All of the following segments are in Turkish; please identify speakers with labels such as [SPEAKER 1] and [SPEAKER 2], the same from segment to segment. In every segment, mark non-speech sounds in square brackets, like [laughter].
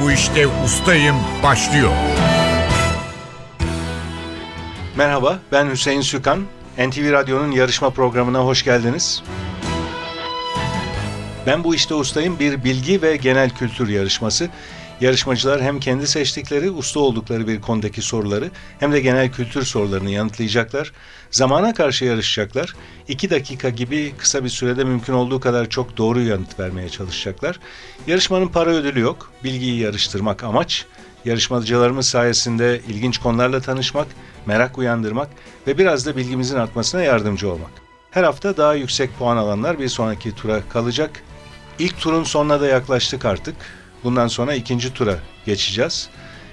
[SPEAKER 1] bu işte ustayım başlıyor.
[SPEAKER 2] Merhaba, ben Hüseyin Sükan. NTV Radyo'nun yarışma programına hoş geldiniz. Ben bu işte ustayım bir bilgi ve genel kültür yarışması. Yarışmacılar hem kendi seçtikleri, usta oldukları bir konudaki soruları hem de genel kültür sorularını yanıtlayacaklar. Zamana karşı yarışacaklar. İki dakika gibi kısa bir sürede mümkün olduğu kadar çok doğru yanıt vermeye çalışacaklar. Yarışmanın para ödülü yok. Bilgiyi yarıştırmak amaç. Yarışmacılarımız sayesinde ilginç konularla tanışmak, merak uyandırmak ve biraz da bilgimizin artmasına yardımcı olmak. Her hafta daha yüksek puan alanlar bir sonraki tura kalacak. İlk turun sonuna da yaklaştık artık. Bundan sonra ikinci tura geçeceğiz.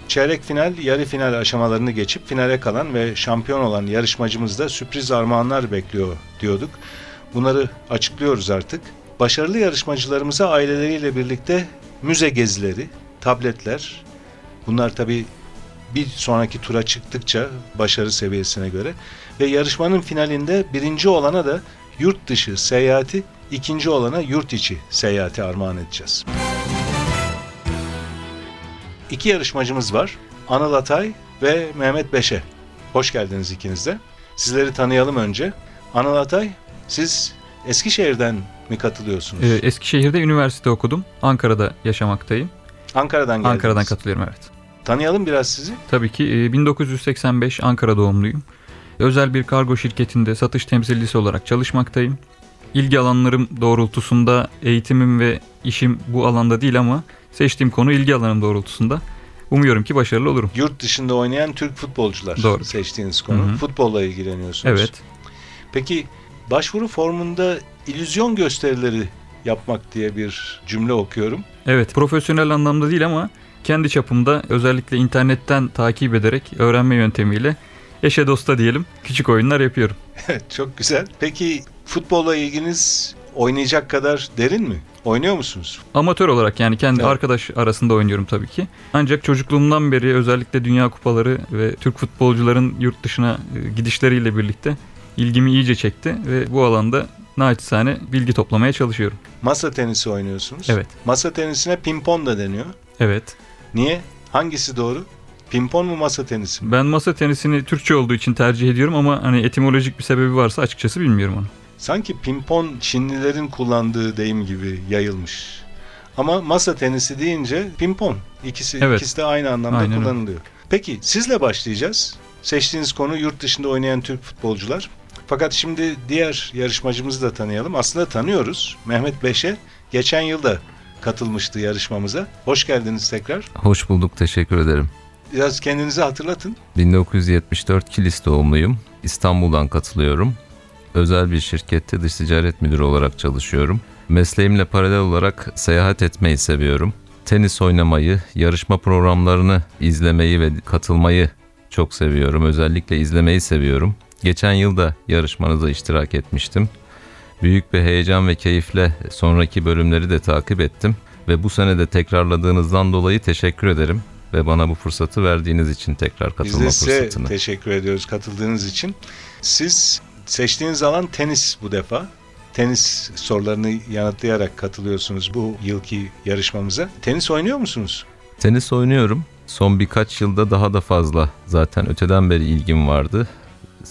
[SPEAKER 2] Çeyrek final, yarı final aşamalarını geçip finale kalan ve şampiyon olan yarışmacımız da sürpriz armağanlar bekliyor diyorduk. Bunları açıklıyoruz artık. Başarılı yarışmacılarımıza aileleriyle birlikte müze gezileri, tabletler, bunlar tabii bir sonraki tura çıktıkça başarı seviyesine göre ve yarışmanın finalinde birinci olana da yurt dışı seyahati, ikinci olana yurt içi seyahati armağan edeceğiz. İki yarışmacımız var. Anıl Atay ve Mehmet Beşe. Hoş geldiniz ikiniz de. Sizleri tanıyalım önce. Anıl Atay, siz Eskişehir'den mi katılıyorsunuz?
[SPEAKER 3] Ee, Eskişehir'de üniversite okudum. Ankara'da yaşamaktayım.
[SPEAKER 2] Ankara'dan geldiniz.
[SPEAKER 3] Ankara'dan katılıyorum evet.
[SPEAKER 2] Tanıyalım biraz sizi.
[SPEAKER 3] Tabii ki e, 1985 Ankara doğumluyum. Özel bir kargo şirketinde satış temsilcisi olarak çalışmaktayım. İlgi alanlarım doğrultusunda eğitimim ve işim bu alanda değil ama seçtiğim konu ilgi alanım doğrultusunda. Umuyorum ki başarılı olurum.
[SPEAKER 2] Yurt dışında oynayan Türk futbolcular
[SPEAKER 3] Doğru.
[SPEAKER 2] seçtiğiniz konu.
[SPEAKER 3] Hı hı.
[SPEAKER 2] Futbolla ilgileniyorsunuz.
[SPEAKER 3] Evet.
[SPEAKER 2] Peki başvuru formunda illüzyon gösterileri yapmak diye bir cümle okuyorum.
[SPEAKER 3] Evet. Profesyonel anlamda değil ama kendi çapımda özellikle internetten takip ederek öğrenme yöntemiyle eşe dosta diyelim küçük oyunlar yapıyorum. [laughs]
[SPEAKER 2] Çok güzel. Peki futbolla ilginiz oynayacak kadar derin mi? Oynuyor musunuz?
[SPEAKER 3] Amatör olarak yani kendi
[SPEAKER 2] Evet.
[SPEAKER 3] arkadaş arasında oynuyorum tabii ki. Ancak çocukluğumdan beri özellikle Dünya Kupaları ve Türk futbolcuların yurt dışına e, gidişleriyle birlikte ilgimi iyice çekti ve bu alanda naçizane bilgi toplamaya çalışıyorum.
[SPEAKER 2] Masa tenisi oynuyorsunuz.
[SPEAKER 3] Evet.
[SPEAKER 2] Masa tenisine pimpon da deniyor.
[SPEAKER 3] Evet.
[SPEAKER 2] Niye? Hangisi doğru? Pimpon mu masa tenisi mi?
[SPEAKER 3] Ben masa tenisini Türkçe olduğu için tercih ediyorum ama hani etimolojik bir sebebi varsa açıkçası bilmiyorum onu.
[SPEAKER 2] Sanki pimpon Çinlilerin kullandığı deyim gibi yayılmış. Ama masa tenisi deyince pimpon. İkisi,
[SPEAKER 3] Evet.
[SPEAKER 2] ikisi de aynı anlamda
[SPEAKER 3] Aynen öyle.
[SPEAKER 2] kullanılıyor. Peki sizle başlayacağız. Seçtiğiniz konu yurt dışında oynayan Türk futbolcular. Fakat şimdi diğer yarışmacımızı da tanıyalım. Aslında tanıyoruz. Mehmet Beşe geçen yılda katılmıştı yarışmamıza. Hoş geldiniz tekrar.
[SPEAKER 4] Hoş bulduk, teşekkür ederim.
[SPEAKER 2] Biraz kendinizi hatırlatın.
[SPEAKER 4] 1974 Kilis doğumluyum. İstanbul'dan katılıyorum. Özel bir şirkette dış ticaret müdürü olarak çalışıyorum. Mesleğimle paralel olarak seyahat etmeyi seviyorum. Tenis oynamayı, yarışma programlarını izlemeyi ve katılmayı çok seviyorum. Özellikle izlemeyi seviyorum. Geçen yıl da yarışmanıza iştirak etmiştim. Büyük bir heyecan ve keyifle sonraki bölümleri de takip ettim ve bu sene de tekrarladığınızdan dolayı teşekkür ederim ve bana bu fırsatı verdiğiniz için tekrar
[SPEAKER 2] Biz
[SPEAKER 4] katılma
[SPEAKER 2] de size
[SPEAKER 4] fırsatını.
[SPEAKER 2] teşekkür ediyoruz katıldığınız için. Siz seçtiğiniz alan tenis bu defa. Tenis sorularını yanıtlayarak katılıyorsunuz bu yılki yarışmamıza. Tenis oynuyor musunuz?
[SPEAKER 4] Tenis oynuyorum. Son birkaç yılda daha da fazla zaten öteden beri ilgim vardı.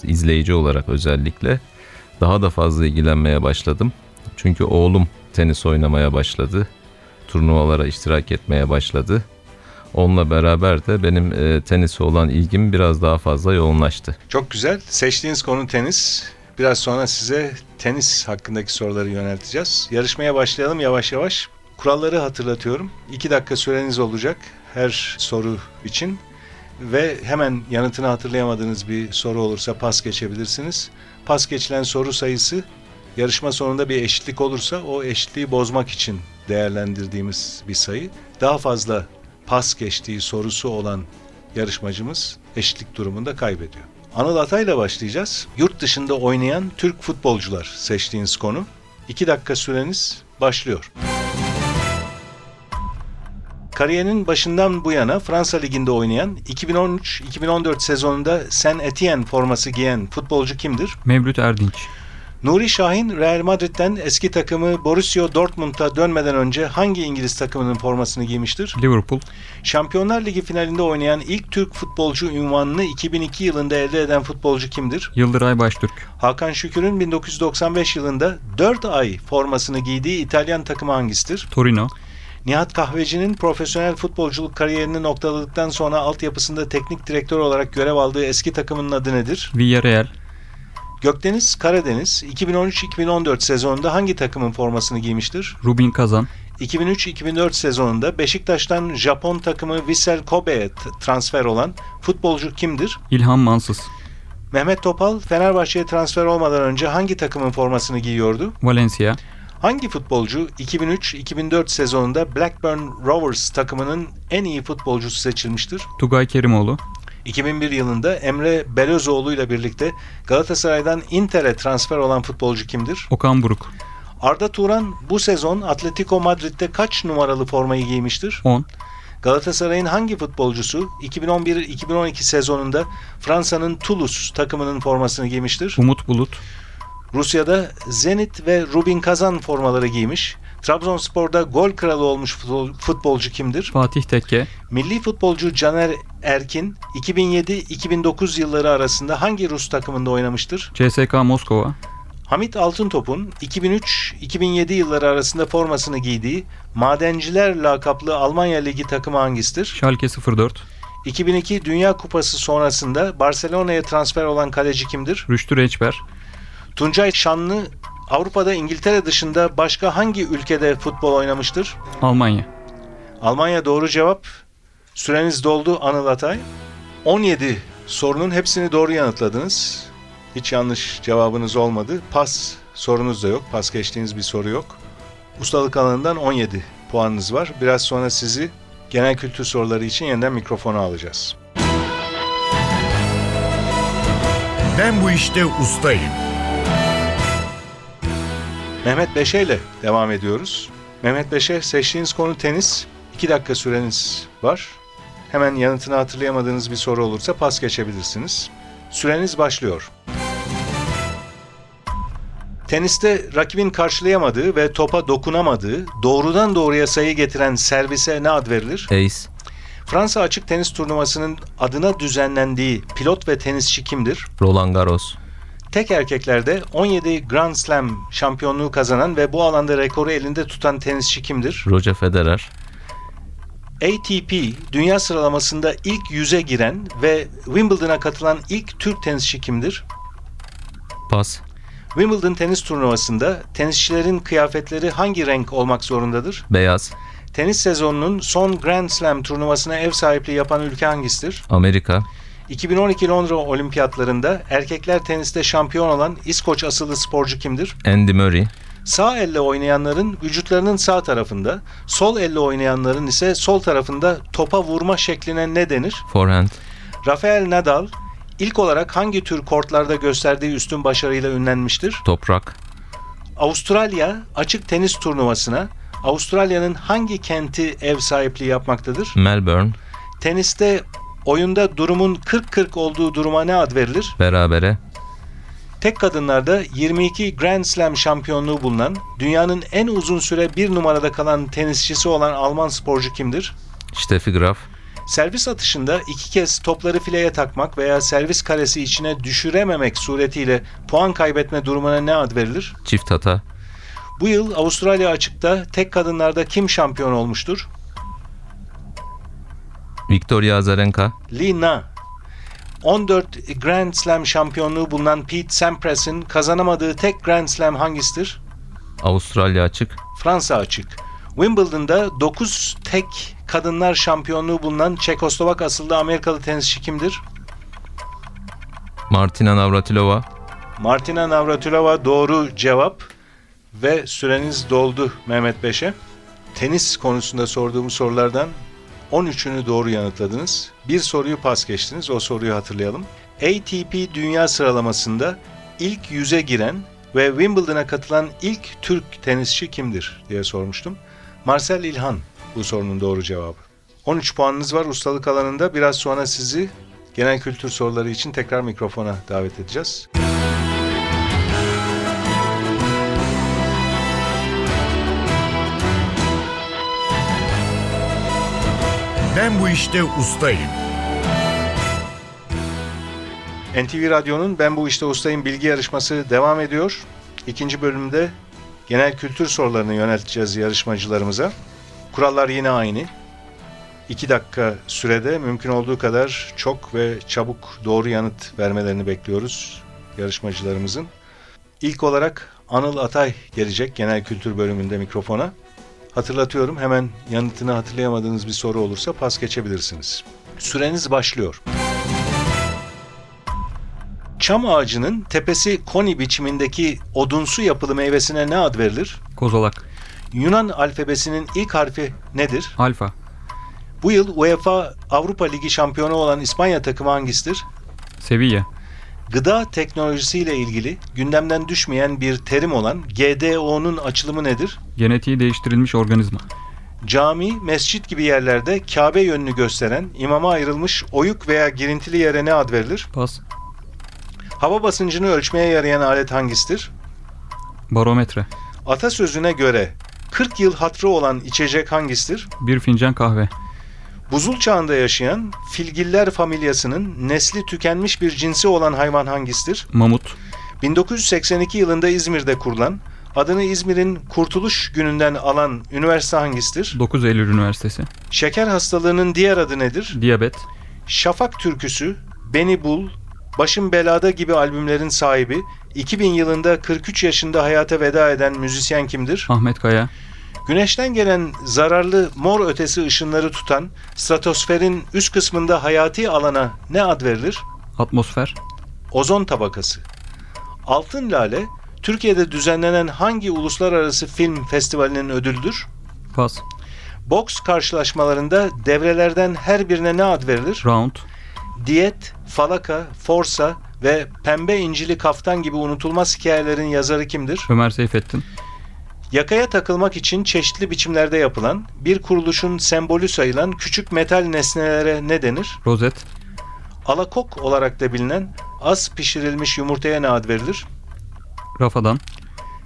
[SPEAKER 4] İzleyici olarak özellikle. Daha da fazla ilgilenmeye başladım. Çünkü oğlum tenis oynamaya başladı. Turnuvalara iştirak etmeye başladı. Onunla beraber de benim e, tenise olan ilgim biraz daha fazla yoğunlaştı.
[SPEAKER 2] Çok güzel. Seçtiğiniz konu tenis. Biraz sonra size tenis hakkındaki soruları yönelteceğiz. Yarışmaya başlayalım yavaş yavaş. Kuralları hatırlatıyorum. 2 dakika süreniz olacak her soru için. Ve hemen yanıtını hatırlayamadığınız bir soru olursa pas geçebilirsiniz. Pas geçilen soru sayısı yarışma sonunda bir eşitlik olursa o eşitliği bozmak için değerlendirdiğimiz bir sayı. Daha fazla pas geçtiği sorusu olan yarışmacımız eşitlik durumunda kaybediyor. Anıl Atay'la başlayacağız. Yurt dışında oynayan Türk futbolcular seçtiğiniz konu. 2 dakika süreniz başlıyor. Kariyerinin başından bu yana Fransa Ligi'nde oynayan 2013-2014 sezonunda Saint Etienne forması giyen futbolcu kimdir?
[SPEAKER 3] Mevlüt Erdinç.
[SPEAKER 2] Nuri Şahin Real Madrid'den eski takımı Borussia Dortmund'a dönmeden önce hangi İngiliz takımının formasını giymiştir?
[SPEAKER 3] Liverpool,
[SPEAKER 2] Şampiyonlar Ligi finalinde oynayan ilk Türk futbolcu ünvanını 2002 yılında elde eden futbolcu kimdir?
[SPEAKER 3] Yıldıray Baştürk,
[SPEAKER 2] Hakan Şükür'ün 1995 yılında 4 ay formasını giydiği İtalyan takımı hangisidir?
[SPEAKER 3] Torino,
[SPEAKER 2] Nihat Kahveci'nin profesyonel futbolculuk kariyerini noktaladıktan sonra altyapısında teknik direktör olarak görev aldığı eski takımının adı nedir?
[SPEAKER 3] Villarreal,
[SPEAKER 2] Gökdeniz Karadeniz 2013-2014 sezonunda hangi takımın formasını giymiştir?
[SPEAKER 3] Rubin Kazan,
[SPEAKER 2] 2003-2004 sezonunda Beşiktaş'tan Japon takımı Vissel Kobe'ye transfer olan futbolcu kimdir?
[SPEAKER 3] İlhan Mansız,
[SPEAKER 2] Mehmet Topal Fenerbahçe'ye transfer olmadan önce hangi takımın formasını giyiyordu?
[SPEAKER 3] Valencia,
[SPEAKER 2] Hangi futbolcu 2003-2004 sezonunda Blackburn Rovers takımının en iyi futbolcusu seçilmiştir?
[SPEAKER 3] Tugay Kerimoğlu,
[SPEAKER 2] 2001 yılında Emre Belözoğlu ile birlikte Galatasaray'dan Inter'e transfer olan futbolcu kimdir?
[SPEAKER 3] Okan Buruk,
[SPEAKER 2] Arda Turan bu sezon Atletico Madrid'de kaç numaralı formayı giymiştir?
[SPEAKER 3] 10,
[SPEAKER 2] Galatasaray'ın hangi futbolcusu 2011-2012 sezonunda Fransa'nın Toulouse takımının formasını giymiştir?
[SPEAKER 3] Umut Bulut,
[SPEAKER 2] Rusya'da Zenit ve Rubin Kazan formaları giymiş. Trabzonspor'da gol kralı olmuş futbol- futbolcu kimdir?
[SPEAKER 3] Fatih Tekke,
[SPEAKER 2] Milli futbolcu Caner Erkin 2007-2009 yılları arasında hangi Rus takımında oynamıştır?
[SPEAKER 3] CSK Moskova,
[SPEAKER 2] Hamit Altıntop'un 2003-2007 yılları arasında formasını giydiği Madenciler lakaplı Almanya Ligi takımı hangisidir?
[SPEAKER 3] Schalke 04,
[SPEAKER 2] 2002 Dünya Kupası sonrasında Barcelona'ya transfer olan kaleci kimdir?
[SPEAKER 3] Rüştü Reçber,
[SPEAKER 2] Tuncay Şanlı Avrupa'da İngiltere dışında başka hangi ülkede futbol oynamıştır?
[SPEAKER 3] Almanya,
[SPEAKER 2] Almanya doğru cevap. Süreniz doldu Anıl Atay. 17 sorunun hepsini doğru yanıtladınız. Hiç yanlış cevabınız olmadı. Pas sorunuz da yok. Pas geçtiğiniz bir soru yok. Ustalık alanından 17 puanınız var. Biraz sonra sizi genel kültür soruları için yeniden mikrofona alacağız.
[SPEAKER 1] Ben bu işte ustayım.
[SPEAKER 2] Mehmet Beşe ile devam ediyoruz. Mehmet Beşe seçtiğiniz konu tenis. 2 dakika süreniz var. Hemen yanıtını hatırlayamadığınız bir soru olursa pas geçebilirsiniz. Süreniz başlıyor. Teniste rakibin karşılayamadığı ve topa dokunamadığı, doğrudan doğruya sayı getiren servise ne ad verilir?
[SPEAKER 4] Ace,
[SPEAKER 2] Fransa açık tenis turnuvasının adına düzenlendiği pilot ve tenisçi kimdir?
[SPEAKER 4] Roland Garros,
[SPEAKER 2] Tek erkeklerde 17 Grand Slam şampiyonluğu kazanan ve bu alanda rekoru elinde tutan tenisçi kimdir?
[SPEAKER 4] Roger Federer,
[SPEAKER 2] ATP dünya sıralamasında ilk yüze giren ve Wimbledon'a katılan ilk Türk tenisçi kimdir?
[SPEAKER 4] Pas,
[SPEAKER 2] Wimbledon tenis turnuvasında tenisçilerin kıyafetleri hangi renk olmak zorundadır?
[SPEAKER 4] Beyaz,
[SPEAKER 2] Tenis sezonunun son Grand Slam turnuvasına ev sahipliği yapan ülke hangisidir?
[SPEAKER 4] Amerika,
[SPEAKER 2] 2012 Londra Olimpiyatlarında erkekler teniste şampiyon olan İskoç asıllı sporcu kimdir?
[SPEAKER 4] Andy Murray,
[SPEAKER 2] Sağ elle oynayanların vücutlarının sağ tarafında, sol elle oynayanların ise sol tarafında topa vurma şekline ne denir?
[SPEAKER 4] Forehand,
[SPEAKER 2] Rafael Nadal ilk olarak hangi tür kortlarda gösterdiği üstün başarıyla ünlenmiştir?
[SPEAKER 4] Toprak,
[SPEAKER 2] Avustralya açık tenis turnuvasına Avustralya'nın hangi kenti ev sahipliği yapmaktadır?
[SPEAKER 4] Melbourne,
[SPEAKER 2] Teniste oyunda durumun 40-40 olduğu duruma ne ad verilir?
[SPEAKER 4] Berabere,
[SPEAKER 2] Tek kadınlarda 22 Grand Slam şampiyonluğu bulunan, dünyanın en uzun süre bir numarada kalan tenisçisi olan Alman sporcu kimdir?
[SPEAKER 4] Steffi Graf,
[SPEAKER 2] Servis atışında iki kez topları fileye takmak veya servis karesi içine düşürememek suretiyle puan kaybetme durumuna ne ad verilir?
[SPEAKER 4] Çift Hata,
[SPEAKER 2] Bu yıl Avustralya açıkta tek kadınlarda kim şampiyon olmuştur?
[SPEAKER 4] Victoria Azarenka,
[SPEAKER 2] Li Na. 14 Grand Slam şampiyonluğu bulunan Pete Sampras'ın kazanamadığı tek Grand Slam hangisidir?
[SPEAKER 4] Avustralya açık,
[SPEAKER 2] Fransa açık. Wimbledon'da 9 tek kadınlar şampiyonluğu bulunan Çekoslovak asıllı Amerikalı tenisçi kimdir?
[SPEAKER 4] Martina Navratilova,
[SPEAKER 2] Martina Navratilova doğru cevap ve süreniz doldu Mehmet Beş'e. Tenis konusunda sorduğum sorulardan 13'ünü doğru yanıtladınız. Bir soruyu pas geçtiniz. O soruyu hatırlayalım. ATP dünya sıralamasında ilk yüze giren ve Wimbledon'a katılan ilk Türk tenisçi kimdir diye sormuştum. Marcel İlhan bu sorunun doğru cevabı. 13 puanınız var ustalık alanında. Biraz sonra sizi genel kültür soruları için tekrar mikrofona davet edeceğiz.
[SPEAKER 1] Ben bu işte ustayım.
[SPEAKER 2] NTV Radyo'nun Ben Bu İşte Ustayım bilgi yarışması devam ediyor. İkinci bölümde genel kültür sorularını yönelteceğiz yarışmacılarımıza. Kurallar yine aynı. İki dakika sürede mümkün olduğu kadar çok ve çabuk doğru yanıt vermelerini bekliyoruz yarışmacılarımızın. İlk olarak Anıl Atay gelecek genel kültür bölümünde mikrofona. Hatırlatıyorum hemen yanıtını hatırlayamadığınız bir soru olursa pas geçebilirsiniz. Süreniz başlıyor. Çam ağacının tepesi koni biçimindeki odunsu yapılı meyvesine ne ad verilir?
[SPEAKER 3] Kozolak.
[SPEAKER 2] Yunan alfabesinin ilk harfi nedir?
[SPEAKER 3] Alfa.
[SPEAKER 2] Bu yıl UEFA Avrupa Ligi şampiyonu olan İspanya takımı hangisidir?
[SPEAKER 3] Sevilla.
[SPEAKER 2] Gıda teknolojisiyle ilgili gündemden düşmeyen bir terim olan GDO'nun açılımı nedir?
[SPEAKER 3] Genetiği değiştirilmiş organizma.
[SPEAKER 2] Cami, mescit gibi yerlerde Kabe yönünü gösteren imama ayrılmış oyuk veya girintili yere ne ad verilir?
[SPEAKER 3] Pas.
[SPEAKER 2] Hava basıncını ölçmeye yarayan alet hangisidir?
[SPEAKER 3] Barometre.
[SPEAKER 2] Atasözüne göre 40 yıl hatrı olan içecek hangisidir?
[SPEAKER 3] Bir fincan kahve.
[SPEAKER 2] Buzul çağında yaşayan filgiller familyasının nesli tükenmiş bir cinsi olan hayvan hangisidir?
[SPEAKER 3] Mamut.
[SPEAKER 2] 1982 yılında İzmir'de kurulan, adını İzmir'in Kurtuluş Günü'nden alan üniversite hangisidir?
[SPEAKER 3] 9 Eylül Üniversitesi.
[SPEAKER 2] Şeker hastalığının diğer adı nedir?
[SPEAKER 3] Diyabet.
[SPEAKER 2] Şafak Türküsü, Beni Bul, Başım Belada gibi albümlerin sahibi, 2000 yılında 43 yaşında hayata veda eden müzisyen kimdir?
[SPEAKER 3] Ahmet Kaya.
[SPEAKER 2] Güneşten gelen zararlı mor ötesi ışınları tutan stratosferin üst kısmında hayati alana ne ad verilir?
[SPEAKER 3] Atmosfer.
[SPEAKER 2] Ozon tabakası. Altın Lale, Türkiye'de düzenlenen hangi uluslararası film festivalinin ödülüdür?
[SPEAKER 3] Pas.
[SPEAKER 2] Boks karşılaşmalarında devrelerden her birine ne ad verilir?
[SPEAKER 3] Round.
[SPEAKER 2] Diyet, Falaka, Forsa ve Pembe İncili Kaftan gibi unutulmaz hikayelerin yazarı kimdir?
[SPEAKER 3] Ömer Seyfettin.
[SPEAKER 2] Yakaya takılmak için çeşitli biçimlerde yapılan, bir kuruluşun sembolü sayılan küçük metal nesnelere ne denir?
[SPEAKER 3] Rozet.
[SPEAKER 2] Alakok olarak da bilinen az pişirilmiş yumurtaya ne ad verilir?
[SPEAKER 3] Rafadan.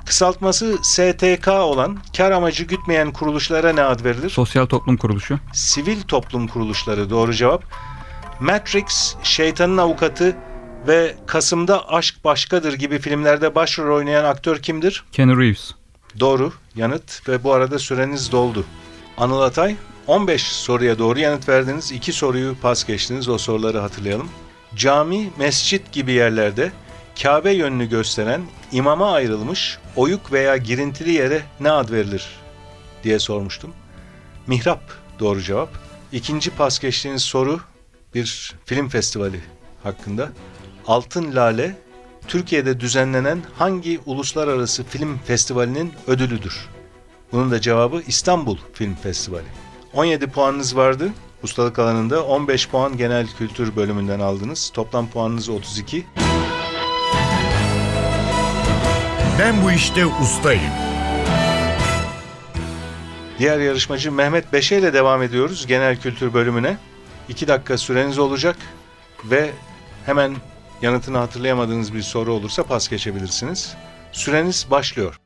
[SPEAKER 2] Kısaltması STK olan kar amacı gütmeyen kuruluşlara ne ad verilir?
[SPEAKER 3] Sosyal Toplum Kuruluşu.
[SPEAKER 2] Sivil toplum kuruluşları doğru cevap. Matrix, Şeytanın Avukatı ve Kasım'da Aşk Başkadır gibi filmlerde başrol oynayan aktör kimdir?
[SPEAKER 3] Keanu Reeves.
[SPEAKER 2] Doğru yanıt ve bu arada süreniz doldu. Anıl Atay 15 soruya doğru yanıt verdiniz. 2 soruyu pas geçtiniz. O soruları hatırlayalım. Cami, mescit gibi yerlerde Kabe yönünü gösteren imama ayrılmış oyuk veya girintili yere ne ad verilir diye sormuştum. Mihrap doğru cevap. İkinci pas geçtiğiniz soru bir film festivali hakkında. Altın Lale Türkiye'de düzenlenen hangi uluslararası film festivalinin ödülüdür? Bunun da cevabı İstanbul Film Festivali. 17 puanınız vardı ustalık alanında. 15 puan genel kültür bölümünden aldınız. Toplam puanınız 32.
[SPEAKER 1] Ben bu işte ustayım.
[SPEAKER 2] Diğer yarışmacı Mehmet Beşe ile devam ediyoruz genel kültür bölümüne. 2 dakika süreniz olacak ve hemen yanıtını hatırlayamadığınız bir soru olursa pas geçebilirsiniz. Süreniz başlıyor.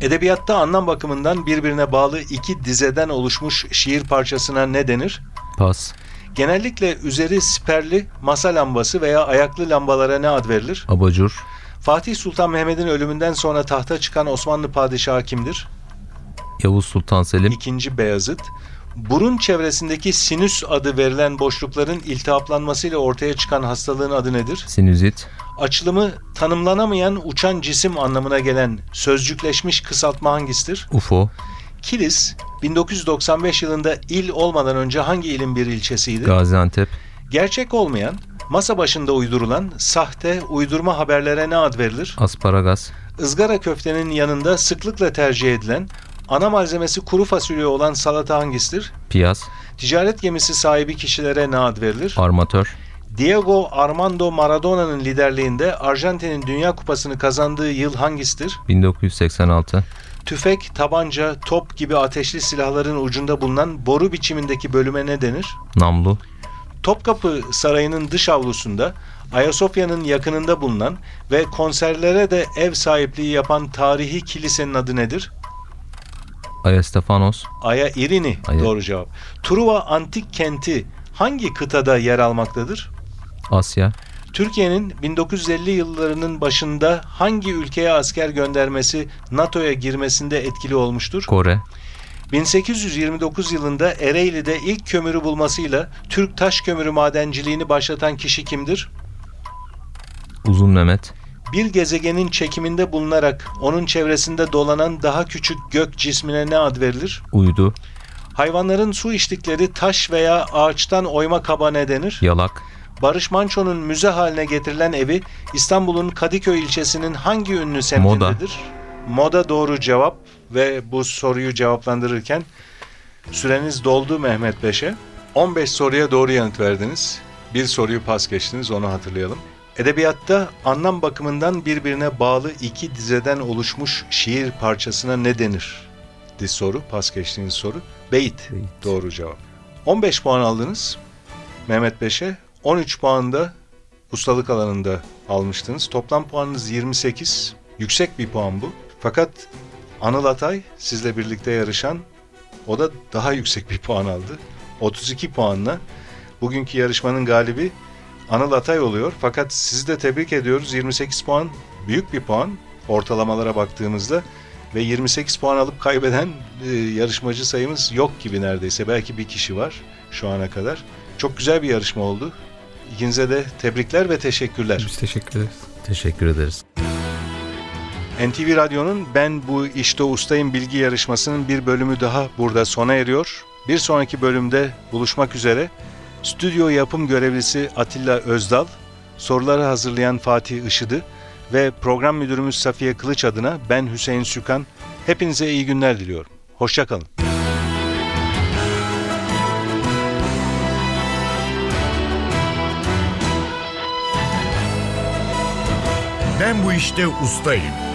[SPEAKER 2] Edebiyatta anlam bakımından birbirine bağlı iki dizeden oluşmuş şiir parçasına ne denir?
[SPEAKER 4] Pas.
[SPEAKER 2] Genellikle üzeri siperli masa lambası veya ayaklı lambalara ne ad verilir?
[SPEAKER 4] Abajur.
[SPEAKER 2] Fatih Sultan Mehmet'in ölümünden sonra tahta çıkan Osmanlı padişahı kimdir?
[SPEAKER 4] Yavuz Sultan Selim.
[SPEAKER 2] İkinci Beyazıt. Burun çevresindeki sinüs adı verilen boşlukların iltihaplanmasıyla ortaya çıkan hastalığın adı nedir?
[SPEAKER 4] Sinüzit.
[SPEAKER 2] Açılımı tanımlanamayan uçan cisim anlamına gelen sözcükleşmiş kısaltma hangisidir?
[SPEAKER 4] UFO.
[SPEAKER 2] Kilis 1995 yılında il olmadan önce hangi ilin bir ilçesiydi?
[SPEAKER 4] Gaziantep.
[SPEAKER 2] Gerçek olmayan, masa başında uydurulan sahte, uydurma haberlere ne ad verilir?
[SPEAKER 4] Asparagas.
[SPEAKER 2] Izgara köftenin yanında sıklıkla tercih edilen, ana malzemesi kuru fasulye olan salata hangisidir?
[SPEAKER 4] Piyaz.
[SPEAKER 2] Ticaret gemisi sahibi kişilere ne ad verilir?
[SPEAKER 4] Armatör.
[SPEAKER 2] Diego Armando Maradona'nın liderliğinde Arjantin'in Dünya Kupası'nı kazandığı yıl hangisidir?
[SPEAKER 4] 1986.
[SPEAKER 2] Tüfek, tabanca, top gibi ateşli silahların ucunda bulunan boru biçimindeki bölüme ne denir?
[SPEAKER 4] Namlu.
[SPEAKER 2] Topkapı Sarayı'nın dış avlusunda Ayasofya'nın yakınında bulunan ve konserlere de ev sahipliği yapan tarihi kilisenin adı nedir?
[SPEAKER 4] Aya Stefanos,
[SPEAKER 2] Aya İrini
[SPEAKER 4] Aya.
[SPEAKER 2] doğru cevap. Truva antik kenti hangi kıtada yer almaktadır?
[SPEAKER 4] Asya,
[SPEAKER 2] Türkiye'nin 1950 yıllarının başında hangi ülkeye asker göndermesi NATO'ya girmesinde etkili olmuştur?
[SPEAKER 4] Kore,
[SPEAKER 2] 1829 yılında Ereğli'de ilk kömürü bulmasıyla Türk taş kömürü madenciliğini başlatan kişi kimdir?
[SPEAKER 4] Uzun Mehmet,
[SPEAKER 2] Bir gezegenin çekiminde bulunarak onun çevresinde dolanan daha küçük gök cismine ne ad verilir?
[SPEAKER 4] Uydu,
[SPEAKER 2] Hayvanların su içtikleri taş veya ağaçtan oyma kaba ne denir?
[SPEAKER 4] Yalak,
[SPEAKER 2] Barış Manço'nun müze haline getirilen evi İstanbul'un Kadıköy ilçesinin hangi ünlü semtindedir? Moda doğru cevap ve bu soruyu cevaplandırırken süreniz doldu Mehmet Beş'e. 15 soruya doğru yanıt verdiniz. Bir soruyu pas geçtiniz onu hatırlayalım. Edebiyatta anlam bakımından birbirine bağlı iki dizeden oluşmuş şiir parçasına ne denir? Diz soru, pas geçtiğiniz soru. Beyit.
[SPEAKER 4] Beyit.
[SPEAKER 2] Doğru cevap. 15 puan aldınız Mehmet Beş'e. 13 puan da ustalık alanında almıştınız. Toplam puanınız 28. Yüksek bir puan bu. Fakat Anıl Atay sizle birlikte yarışan o da daha yüksek bir puan aldı. 32 puanla bugünkü yarışmanın galibi Anıl Atay oluyor. Fakat sizi de tebrik ediyoruz. 28 puan büyük bir puan ortalamalara baktığımızda ve 28 puan alıp kaybeden e, yarışmacı sayımız yok gibi neredeyse. Belki bir kişi var şu ana kadar. Çok güzel bir yarışma oldu. İkinize de tebrikler ve teşekkürler.
[SPEAKER 3] Biz teşekkür ederiz.
[SPEAKER 4] teşekkür ederiz.
[SPEAKER 2] NTV Radyo'nun Ben Bu İşte Ustayım bilgi yarışmasının bir bölümü daha burada sona eriyor. Bir sonraki bölümde buluşmak üzere. Stüdyo yapım görevlisi Atilla Özdal, soruları hazırlayan Fatih Işıdı ve program müdürümüz Safiye Kılıç adına ben Hüseyin Sükan. Hepinize iyi günler diliyorum. Hoşçakalın.
[SPEAKER 1] Ben bu işte ustayım.